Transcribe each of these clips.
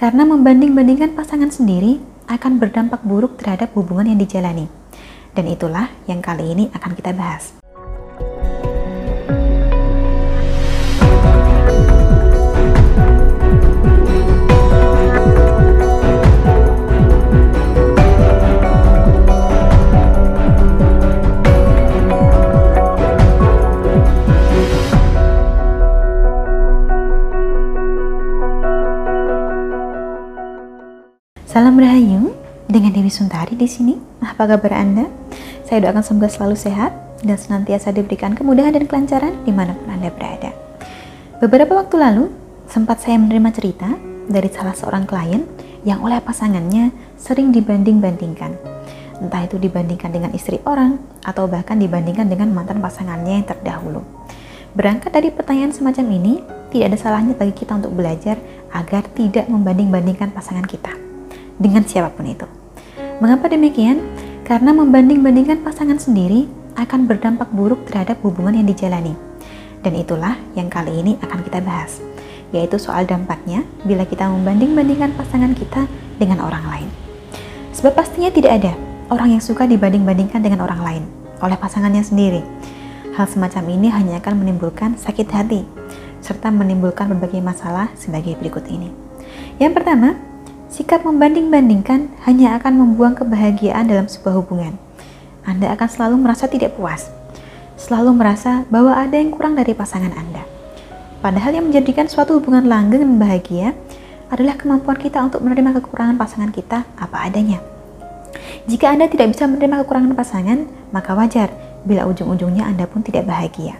Karena membanding-bandingkan pasangan sendiri akan berdampak buruk terhadap hubungan yang dijalani. Dan itulah yang kali ini akan kita bahas. Salam Rahayu dengan Dewi Suntari di sini. Apa kabar Anda? Saya doakan semoga selalu sehat dan senantiasa diberikan kemudahan dan kelancaran di mana pun Anda berada. Beberapa waktu lalu, sempat saya menerima cerita dari salah seorang klien yang oleh pasangannya sering dibanding-bandingkan. Entah itu dibandingkan dengan istri orang atau bahkan dibandingkan dengan mantan pasangannya yang terdahulu. Berangkat dari pertanyaan semacam ini, tidak ada salahnya bagi kita untuk belajar agar tidak membanding-bandingkan pasangan kita dengan siapa pun itu. Mengapa demikian? Karena membanding-bandingkan pasangan sendiri akan berdampak buruk terhadap hubungan yang dijalani. Dan itulah yang kali ini akan kita bahas, yaitu soal dampaknya bila kita membanding-bandingkan pasangan kita dengan orang lain. Sebab pastinya tidak ada orang yang suka dibanding-bandingkan dengan orang lain oleh pasangannya sendiri. Hal semacam ini hanya akan menimbulkan sakit hati serta menimbulkan berbagai masalah sebagai berikut ini. Yang pertama, Sikap membanding-bandingkan hanya akan membuang kebahagiaan dalam sebuah hubungan. Anda akan selalu merasa tidak puas, selalu merasa bahwa ada yang kurang dari pasangan Anda. Padahal yang menjadikan suatu hubungan langgeng dan bahagia adalah kemampuan kita untuk menerima kekurangan pasangan kita apa adanya. Jika Anda tidak bisa menerima kekurangan pasangan, maka wajar bila ujung-ujungnya Anda pun tidak bahagia.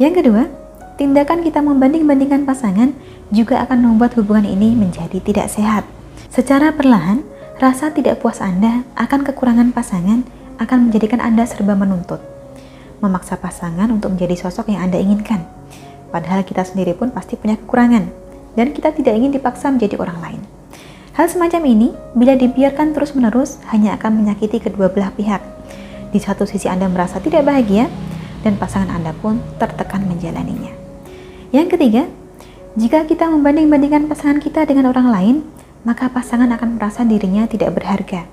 Yang kedua, tindakan kita membanding-bandingkan pasangan juga akan membuat hubungan ini menjadi tidak sehat. Secara perlahan, rasa tidak puas Anda akan kekurangan pasangan akan menjadikan Anda serba menuntut. Memaksa pasangan untuk menjadi sosok yang Anda inginkan. Padahal kita sendiri pun pasti punya kekurangan dan kita tidak ingin dipaksa menjadi orang lain. Hal semacam ini, bila dibiarkan terus-menerus, hanya akan menyakiti kedua belah pihak. Di satu sisi Anda merasa tidak bahagia, dan pasangan Anda pun tertekan menjalaninya. Yang ketiga, jika kita membanding-bandingkan pasangan kita dengan orang lain, maka pasangan akan merasa dirinya tidak berharga.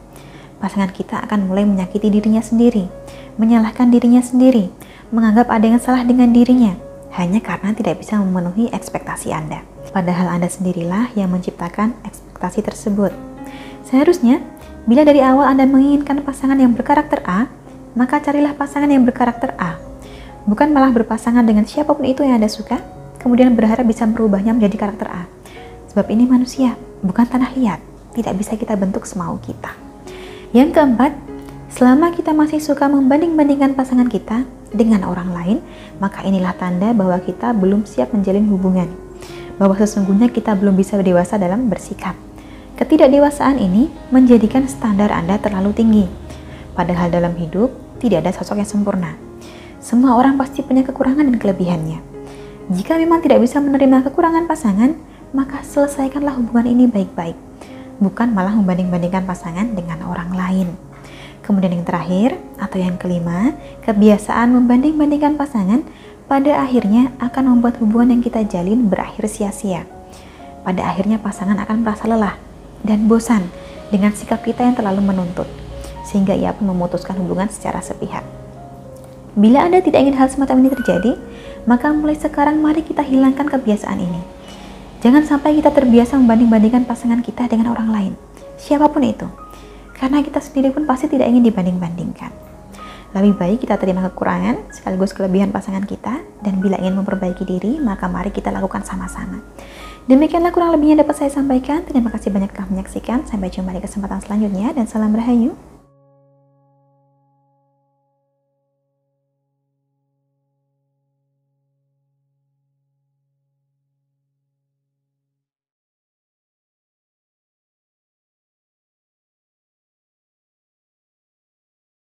Pasangan kita akan mulai menyakiti dirinya sendiri, menyalahkan dirinya sendiri, menganggap ada yang salah dengan dirinya, hanya karena tidak bisa memenuhi ekspektasi Anda. Padahal Anda sendirilah yang menciptakan ekspektasi tersebut. Seharusnya, bila dari awal Anda menginginkan pasangan yang berkarakter A, maka carilah pasangan yang berkarakter A. Bukan malah berpasangan dengan siapa pun itu yang Anda suka, kemudian berharap bisa merubahnya menjadi karakter A. Sebab ini manusia, bukan tanah liat, tidak bisa kita bentuk semau kita. Yang keempat, selama kita masih suka membanding-bandingkan pasangan kita dengan orang lain, maka inilah tanda bahwa kita belum siap menjalin hubungan. Bahwa sesungguhnya kita belum bisa dewasa dalam bersikap. Ketidakdewasaan ini menjadikan standar Anda terlalu tinggi. Padahal dalam hidup tidak ada sosok yang sempurna. Semua orang pasti punya kekurangan dan kelebihannya. Jika memang tidak bisa menerima kekurangan pasangan, maka selesaikanlah hubungan ini baik-baik, bukan malah membanding-bandingkan pasangan dengan orang lain. Kemudian yang terakhir atau yang kelima, kebiasaan membanding-bandingkan pasangan pada akhirnya akan membuat hubungan yang kita jalin berakhir sia-sia. Pada akhirnya pasangan akan merasa lelah dan bosan dengan sikap kita yang terlalu menuntut, sehingga ia pun memutuskan hubungan secara sepihak. Bila Anda tidak ingin hal semacam ini terjadi, maka mulai sekarang mari kita hilangkan kebiasaan ini Jangan sampai kita terbiasa membanding-bandingkan pasangan kita dengan orang lain, siapa pun itu. Karena kita sendiri pun pasti tidak ingin dibanding-bandingkan. Lebih baik kita terima kekurangan sekaligus kelebihan pasangan kita dan bila ingin memperbaiki diri, maka mari kita lakukan sama-sama. Demikianlah kurang lebihnya dapat saya sampaikan. Terima kasih banyak telah menyaksikan. Sampai jumpa di kesempatan selanjutnya dan salam rahayu.